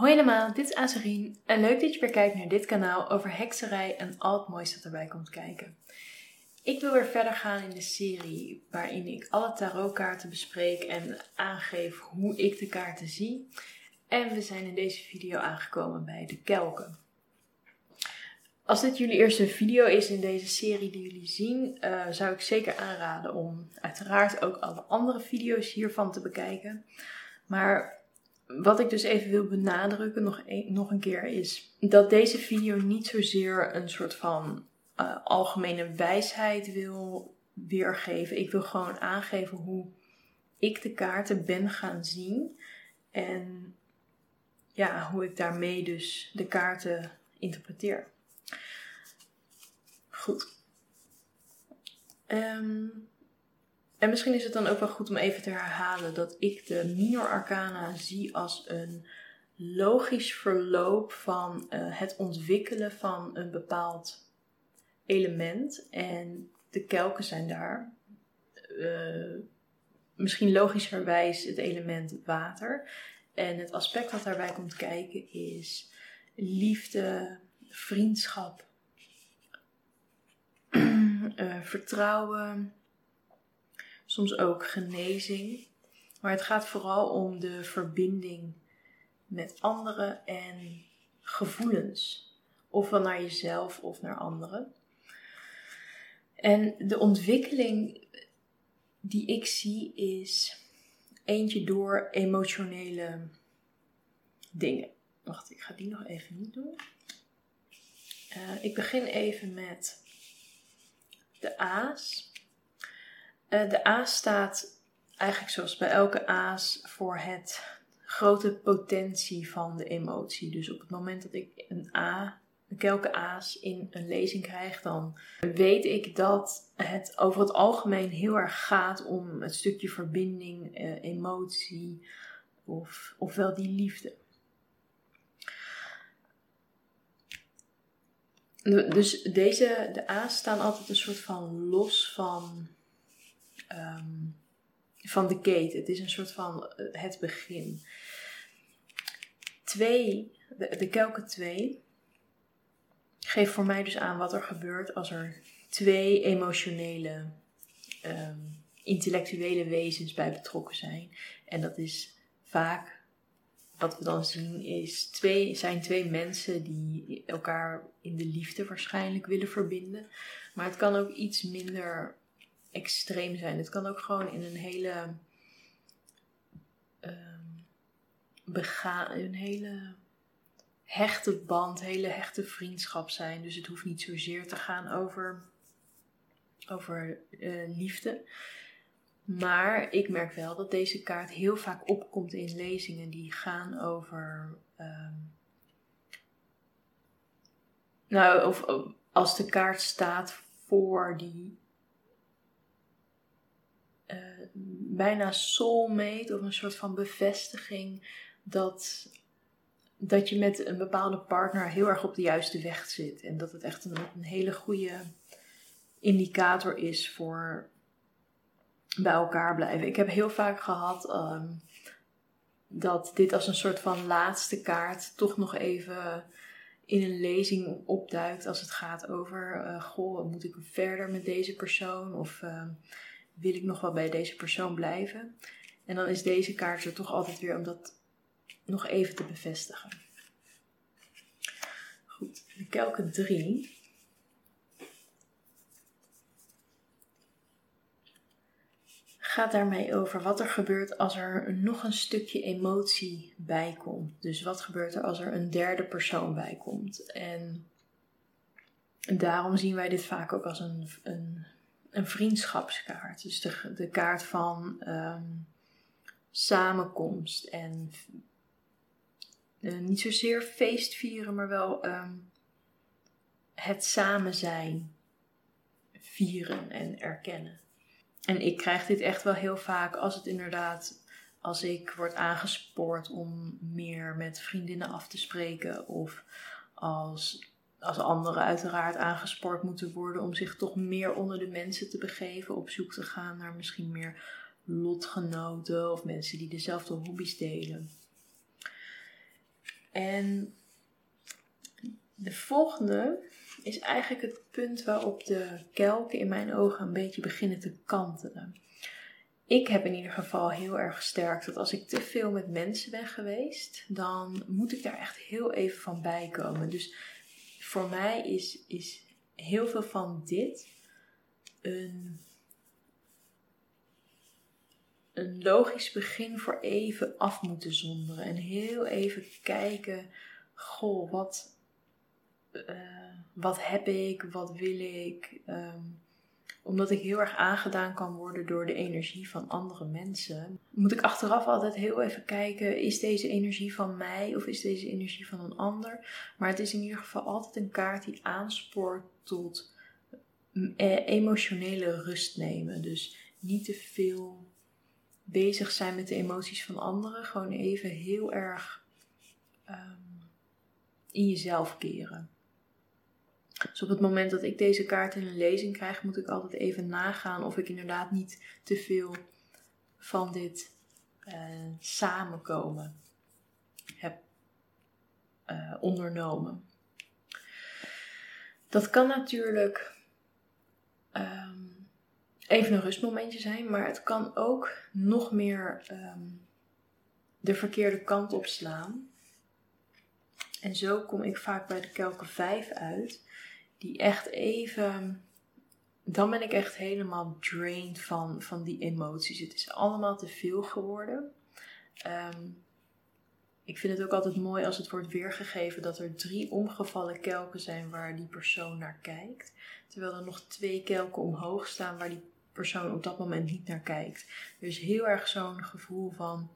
Hoi allemaal, dit is Azarine en leuk dat je weer kijkt naar dit kanaal over hekserij en al het moois dat erbij komt kijken. Ik wil weer verder gaan in de serie waarin ik alle tarotkaarten bespreek en aangeef hoe ik de kaarten zie. En we zijn in deze video aangekomen bij de kelken. Als dit jullie eerste video is in deze serie die jullie zien, uh, zou ik zeker aanraden om uiteraard ook alle andere video's hiervan te bekijken. Maar wat ik dus even wil benadrukken nog een, nog een keer is dat deze video niet zozeer een soort van uh, algemene wijsheid wil weergeven. Ik wil gewoon aangeven hoe ik de kaarten ben gaan zien en ja, hoe ik daarmee dus de kaarten interpreteer. Goed. Um, en misschien is het dan ook wel goed om even te herhalen dat ik de minor arcana zie als een logisch verloop van uh, het ontwikkelen van een bepaald element. En de kelken zijn daar. Uh, misschien logischerwijs het element water. En het aspect wat daarbij komt kijken is liefde, vriendschap, uh, vertrouwen soms ook genezing. Maar het gaat vooral om de verbinding met anderen en gevoelens. Ofwel naar jezelf of naar anderen. En de ontwikkeling die ik zie is eentje door emotionele dingen. Wacht, ik ga die nog even niet doen. Uh, ik begin even met de A's. Eh, de A staat eigenlijk zoals bij elke A's voor het grote potentie van de emotie. Dus op het moment dat ik een A, een kelke A's in een lezing krijg, dan weet ik dat het over het algemeen heel erg gaat om het stukje verbinding, eh, emotie of, ofwel die liefde. Dus deze, de A's staan altijd een soort van los van um, van de keten. Het is een soort van eh, het begin. Twee, de, de kelke 2 geeft voor mij dus aan wat er gebeurt als er twee emotionele, um, intellectuele wezens bij betrokken zijn. En dat is vaak wat we dan zien is twee, zijn twee mensen die elkaar in de liefde waarschijnlijk willen verbinden. Maar het kan ook iets minder extreem zijn. Het kan ook gewoon in een hele. Um, bega een hele hechte band, hele hechte vriendschap zijn. Dus het hoeft niet zozeer te gaan over, over uh, liefde. Maar ik merk wel dat deze kaart heel vaak opkomt in lezingen die gaan over. Um, nou, of als de kaart staat voor die uh, bijna soulmate of een soort van bevestiging dat, dat je met een bepaalde partner heel erg op de juiste weg zit. En dat het echt een, een hele goede indicator is voor bij elkaar blijven. Ik heb heel vaak gehad um, dat dit als een soort van laatste kaart toch nog even in een lezing opduikt als het gaat over, uh, goh, moet ik verder met deze persoon? Of uh, wil ik nog wel bij deze persoon blijven? En dan is deze kaart er toch altijd weer om dat nog even te bevestigen. Goed, de kelken 3. Gaat daarmee over wat er gebeurt als er nog een stukje emotie bij komt. Dus wat gebeurt er als er een derde persoon bij komt? En daarom zien wij dit vaak ook als een, een een vriendschapskaart. Dus de, de kaart van um, samenkomst en uh, niet zozeer feestvieren, maar wel um, het samen zijn vieren en erkennen. En ik krijg dit echt wel heel vaak als het inderdaad, als ik word aangespoord om meer met vriendinnen af te spreken of als als anderen uiteraard aangespoord moeten worden om zich toch meer onder de mensen te begeven, op zoek te gaan naar misschien meer lotgenoten of mensen die dezelfde hobby's delen. En de volgende is eigenlijk het punt waarop de kelken in mijn ogen een beetje beginnen te kantelen. Ik heb in ieder geval heel erg sterk dat als ik te veel met mensen ben geweest, dan moet ik daar echt heel even van bij komen. Dus voor mij is, is heel veel van dit een, een logisch begin voor even af moeten zonderen. En heel even kijken, goh, wat, uh, wat heb ik, wat wil ik. Um, omdat ik heel erg aangedaan kan worden door de energie van andere mensen, moet ik achteraf altijd heel even kijken: is deze energie van mij of is deze energie van een ander? Maar het is in ieder geval altijd een kaart die aanspoort tot eh, emotionele rust nemen. Dus niet te veel bezig zijn met de emoties van anderen. Gewoon even heel erg um, in jezelf keren. Dus op het moment dat ik deze kaart in een lezing krijg, moet ik altijd even nagaan of ik inderdaad niet te veel van dit uh, samenkomen heb uh, ondernomen. Dat kan natuurlijk um, even een rustmomentje zijn, maar het kan ook nog meer um, de verkeerde kant op slaan. En zo kom ik vaak bij de kelken 5 uit die echt even. Dan ben ik echt helemaal drained van, van die emoties. Het is allemaal te veel geworden. Um, ik vind het ook altijd mooi als het wordt weergegeven dat er drie omgevallen kelken zijn waar die persoon naar kijkt. Terwijl er nog twee kelken omhoog staan waar die persoon op dat moment niet naar kijkt. Er is heel erg zo'n gevoel van.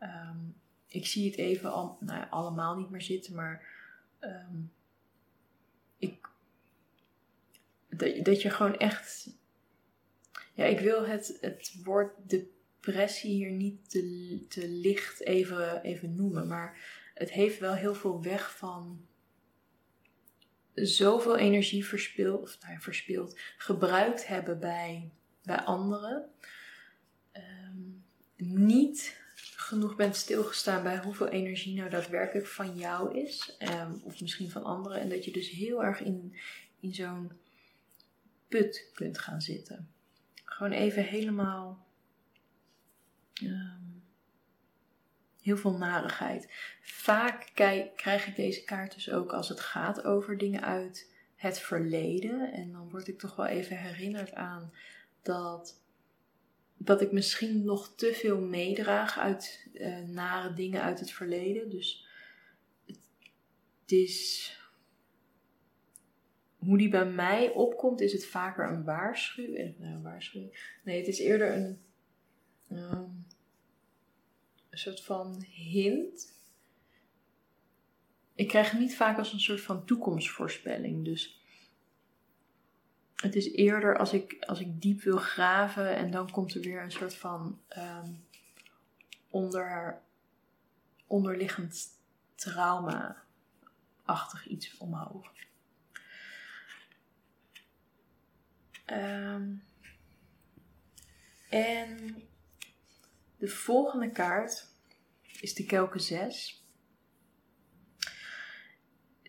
Um, ik zie het even al, nou allemaal niet meer zitten, maar um, ik dat, dat je gewoon echt. Ja, ik wil het, het woord depressie hier niet te, te licht even, even noemen. Maar het heeft wel heel veel weg van zoveel energie verspild, of nou verspild, gebruikt hebben bij, bij anderen. Um, niet genoeg bent stilgestaan bij hoeveel energie nou daadwerkelijk van jou is. Um, of misschien van anderen. En dat je dus heel erg in, in zo'n put kunt gaan zitten. Gewoon even helemaal um, heel veel narigheid. Vaak krijg ik deze kaart dus ook als het gaat over dingen uit het verleden. En dan word ik toch wel even herinnerd aan dat, dat ik misschien nog te veel meedraag uit uh, nare dingen uit het verleden. Dus het is hoe die bij mij opkomt, is het vaker een waarschuwing. Nou, een waarschuwing. Nee, het is eerder een, um, een soort van hint. Ik krijg het niet vaak als een soort van toekomstvoorspelling. Dus het is eerder als ik, als ik diep wil graven en dan komt er weer een soort van um, onder, onderliggend trauma-achtig iets omhoog. Um, en de volgende kaart is de kelke 6.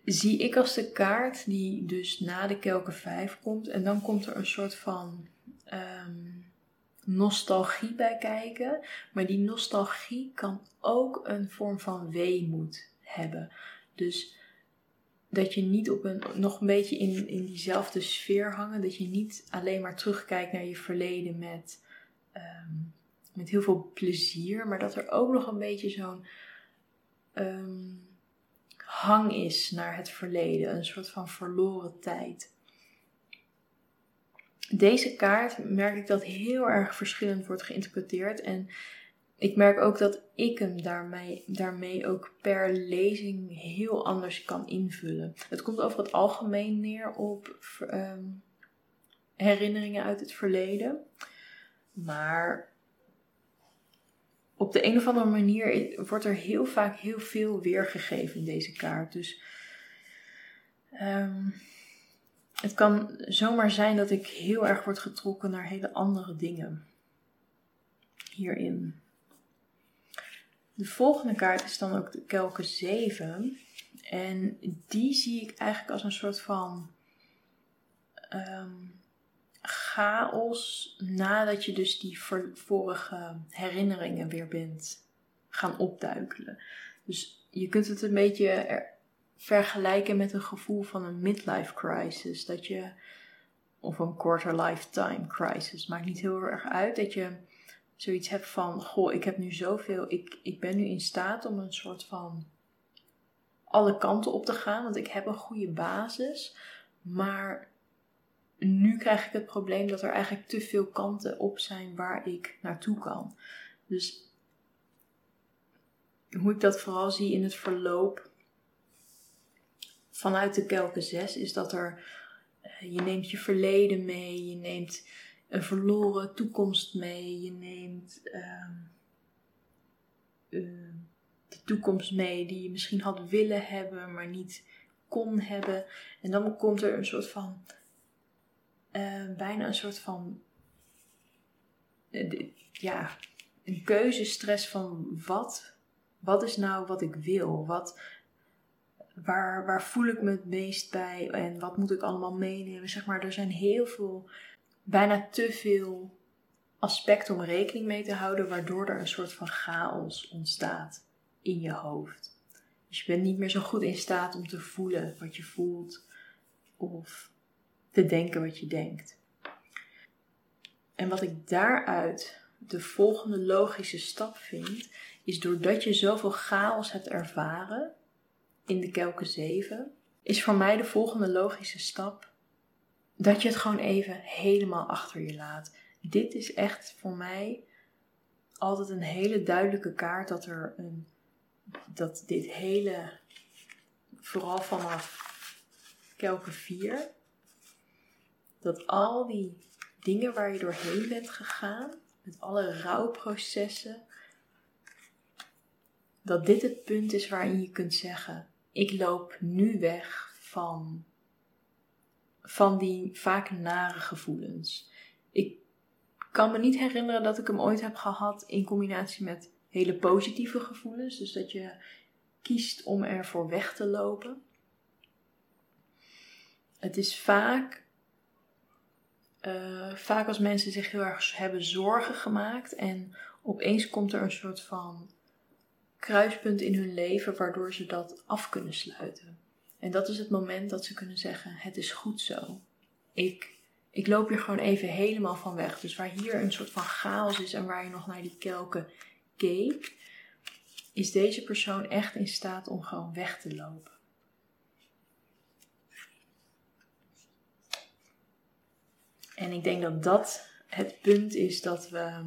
Zie ik als de kaart die dus na de kelke 5 komt. En dan komt er een soort van um, nostalgie bij kijken. Maar die nostalgie kan ook een vorm van weemoed hebben. Dus dat je niet op een, nog een beetje in, in diezelfde sfeer hangen. Dat je niet alleen maar terugkijkt naar je verleden met, um, met heel veel plezier. Maar dat er ook nog een beetje zo'n um, hang is naar het verleden. Een soort van verloren tijd. Deze kaart merk ik dat heel erg verschillend wordt geïnterpreteerd. En ik merk ook dat ik hem daarmee, ook per lezing heel anders kan invullen. Het komt over het algemeen neer op um, herinneringen uit het verleden. Maar op de een of andere manier wordt er heel vaak heel veel weergegeven in deze kaart. Dus um, het kan zomaar zijn dat ik heel erg word getrokken naar hele andere dingen hierin. De volgende kaart is dan ook de kelke 7. En die zie ik eigenlijk als een soort van ehm, chaos nadat je dus die vorige herinneringen weer bent gaan opduikelen. Dus je kunt het een beetje vergelijken met een gevoel van een midlife crisis. Dat je, of een quarter lifetime crisis, maakt niet heel erg uit. Dat je zoiets hebt van, goh, ik heb nu zoveel, ik, ik ben nu in staat om een soort van alle kanten op te gaan, want ik heb een goede basis. Maar nu krijg ik het probleem dat er eigenlijk te veel kanten op zijn waar ik naartoe kan. Dus hoe ik dat vooral zie in het verloop vanuit de kelke 6 is dat er eh, je neemt je verleden mee, je neemt een verloren toekomst mee, je neemt uh, de toekomst mee die je misschien had willen hebben, maar niet kon hebben. En dan komt er een soort van, uh, bijna een soort van, uh, ja, een keuzestress van wat, wat is nou wat ik wil? Wat, waar, waar voel ik me het meest bij en wat moet ik allemaal meenemen? Zeg maar, er zijn heel veel, bijna te veel aspecten om rekening mee te houden, waardoor er een soort van chaos ontstaat in je hoofd. Dus je bent niet meer zo goed in staat om te voelen wat je voelt of te denken wat je denkt. En wat ik daaruit de volgende logische stap vind, is doordat je zoveel chaos hebt ervaren in de kelke 7, is voor mij de volgende logische stap dat je het gewoon even helemaal achter je laat. Dit is echt voor mij altijd een hele duidelijke kaart dat er een dat dit hele, vooral vanaf kelke 4, dat al die dingen waar je doorheen bent gegaan, met alle rouwprocessen, dat dit het punt is waarin je kunt zeggen: ik loop nu weg van, van die vaak nare gevoelens. Ik kan me niet herinneren dat ik hem ooit heb gehad in combinatie met hele positieve gevoelens. Dus dat je kiest om ervoor weg te lopen. Het is vaak, uh, vaak als mensen zich heel erg hebben zorgen gemaakt en opeens komt er een soort van kruispunt in hun leven waardoor ze dat af kunnen sluiten. En dat is het moment dat ze kunnen zeggen: Het is goed zo. Ik, ik loop hier gewoon even helemaal van weg. Dus waar hier een soort van chaos is en waar je nog naar die kelken keek, is deze persoon echt in staat om gewoon weg te lopen. En ik denk dat dat het punt is dat we,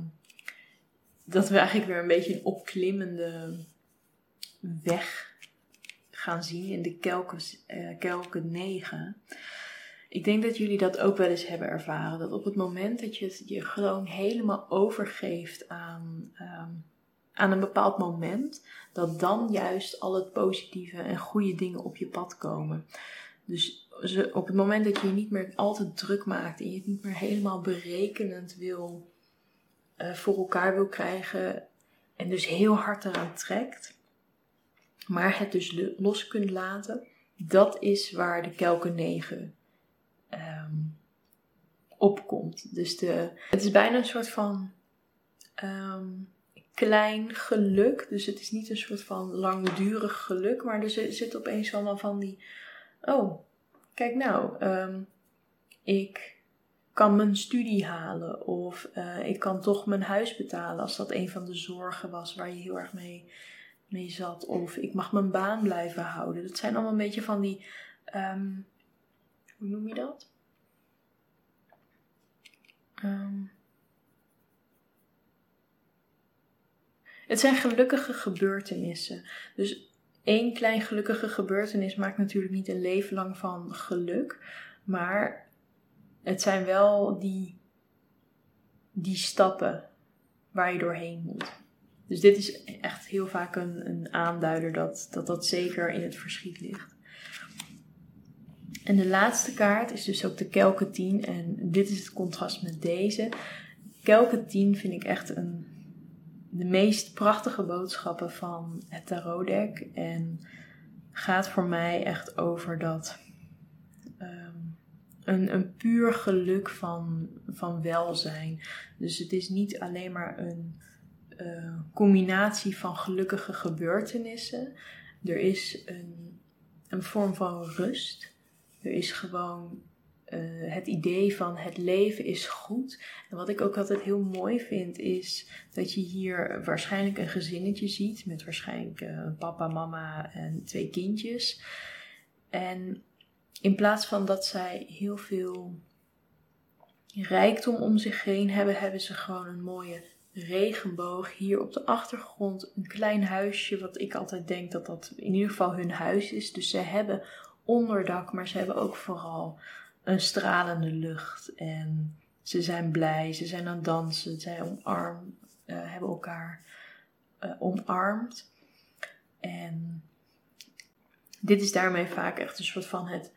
dat we eigenlijk weer een beetje een opklimmende weg gaan zien in de kelken, uh, kelken 9. Ik denk dat jullie dat ook wel eens hebben ervaren. Dat op het moment dat je je gewoon helemaal overgeeft aan ehm, aan een bepaald moment, dat dan juist al het positieve en goede dingen op je pad komen. Dus op het moment dat je je niet meer altijd druk maakt en je het niet meer helemaal berekenend wil uh, voor elkaar wil krijgen en dus heel hard eraan trekt, maar het dus los kunt laten, dat is waar de kelke 9 um, ehm, opkomt. Dus de, het is bijna een soort van um, klein geluk. Dus het is niet een soort van langdurig geluk. Maar er zit opeens allemaal van die. Oh, kijk nou, ehm, ik kan mijn studie halen. Of uh, ik kan toch mijn huis betalen. Als dat een van de zorgen was waar je heel erg mee, mee zat. Of ik mag mijn baan blijven houden. Dat zijn allemaal een beetje van die. Um, hoe noem je dat? Um, Het zijn gelukkige gebeurtenissen. Dus één klein gelukkige gebeurtenis maakt natuurlijk niet een leven lang van geluk. Maar het zijn wel die, die stappen waar je doorheen moet. Dus dit is echt heel vaak een, een aanduider dat, dat dat zeker in het verschiet ligt. En de laatste kaart is dus ook de Kelke 10. En dit is het contrast met deze. Kelke 10 vind ik echt een de meest prachtige boodschappen van het tarotdek. En gaat voor mij echt over dat ehm, een, een puur geluk van, van welzijn. Dus het is niet alleen maar een uh, combinatie van gelukkige gebeurtenissen. Er is een, een vorm van rust. Er is gewoon uh, het idee van het leven is goed. En wat ik ook altijd heel mooi vind, is dat je hier waarschijnlijk een gezinnetje ziet. Met waarschijnlijk uh, papa, mama en twee kindjes. En in plaats van dat zij heel veel rijkdom om zich heen hebben, hebben ze gewoon een mooie regenboog. Hier op de achtergrond een klein huisje, wat ik altijd denk dat dat in ieder geval hun huis is. Dus ze hebben onderdak, maar ze hebben ook vooral een stralende lucht. En ze zijn blij, ze zijn aan het dansen, zij omarm, uh, hebben elkaar uh, omarmd. En dit is daarmee vaak echt een soort van het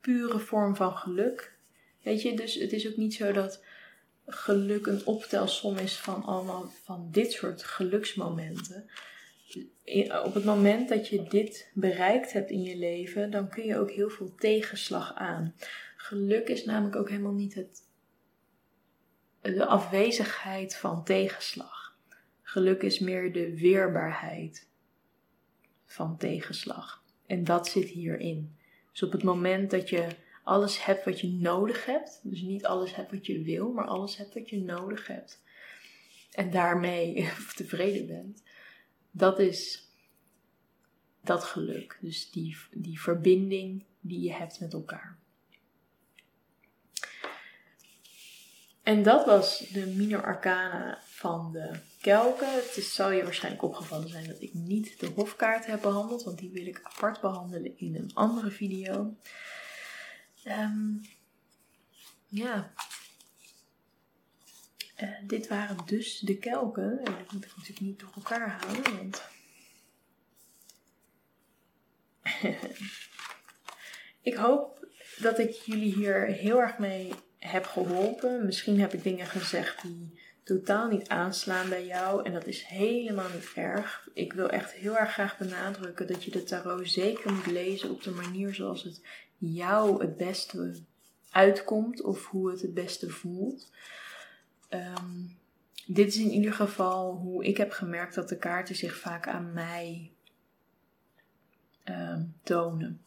pure vorm van geluk. Weet je, dus het is ook niet zo dat geluk een optelsom is van allemaal van dit soort geluksmomenten. Op het moment dat je dit bereikt hebt in je leven, dan kun je ook heel veel tegenslag aan. Geluk is namelijk ook helemaal niet het, de afwezigheid van tegenslag. Geluk is meer de weerbaarheid van tegenslag. En dat zit hierin. Dus op het moment dat je alles hebt wat je nodig hebt, dus niet alles hebt wat je wil, maar alles hebt wat je nodig hebt, en daarmee tevreden bent, dat is dat geluk. Dus die, die verbinding die je hebt met elkaar. En dat was de minor arcana van de kelken. Het is, zal je waarschijnlijk opgevallen zijn dat ik niet de hofkaart heb behandeld, want die wil ik apart behandelen in een andere video. Um, ja. Uh, dit waren dus de kelken. En dat moet ik natuurlijk niet door elkaar halen, want. ik hoop dat ik jullie hier heel erg mee heb geholpen. Misschien heb ik dingen gezegd die totaal niet aanslaan bij jou. En dat is helemaal niet erg. Ik wil echt heel erg graag benadrukken dat je de tarot zeker moet lezen op de manier zoals het jou het beste uitkomt of hoe het het beste voelt. Ehm, dit is in ieder geval hoe ik heb gemerkt dat de kaarten zich vaak aan mij um, tonen.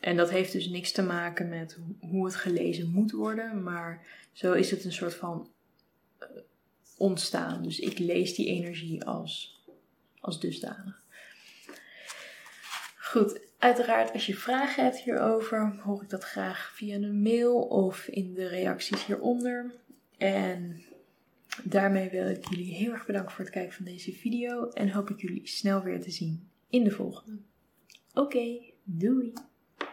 En dat heeft dus niks te maken met hoe het gelezen moet worden, maar zo is het een soort van uh, ontstaan. Dus ik lees die energie als, als dusdanig. Goed, uiteraard als je vragen hebt hierover, hoor ik dat graag via een mail of in de reacties hieronder. En daarmee wil ik jullie heel erg bedanken voor het kijken van deze video en hoop ik jullie snel weer te zien in de volgende. Oké, doei!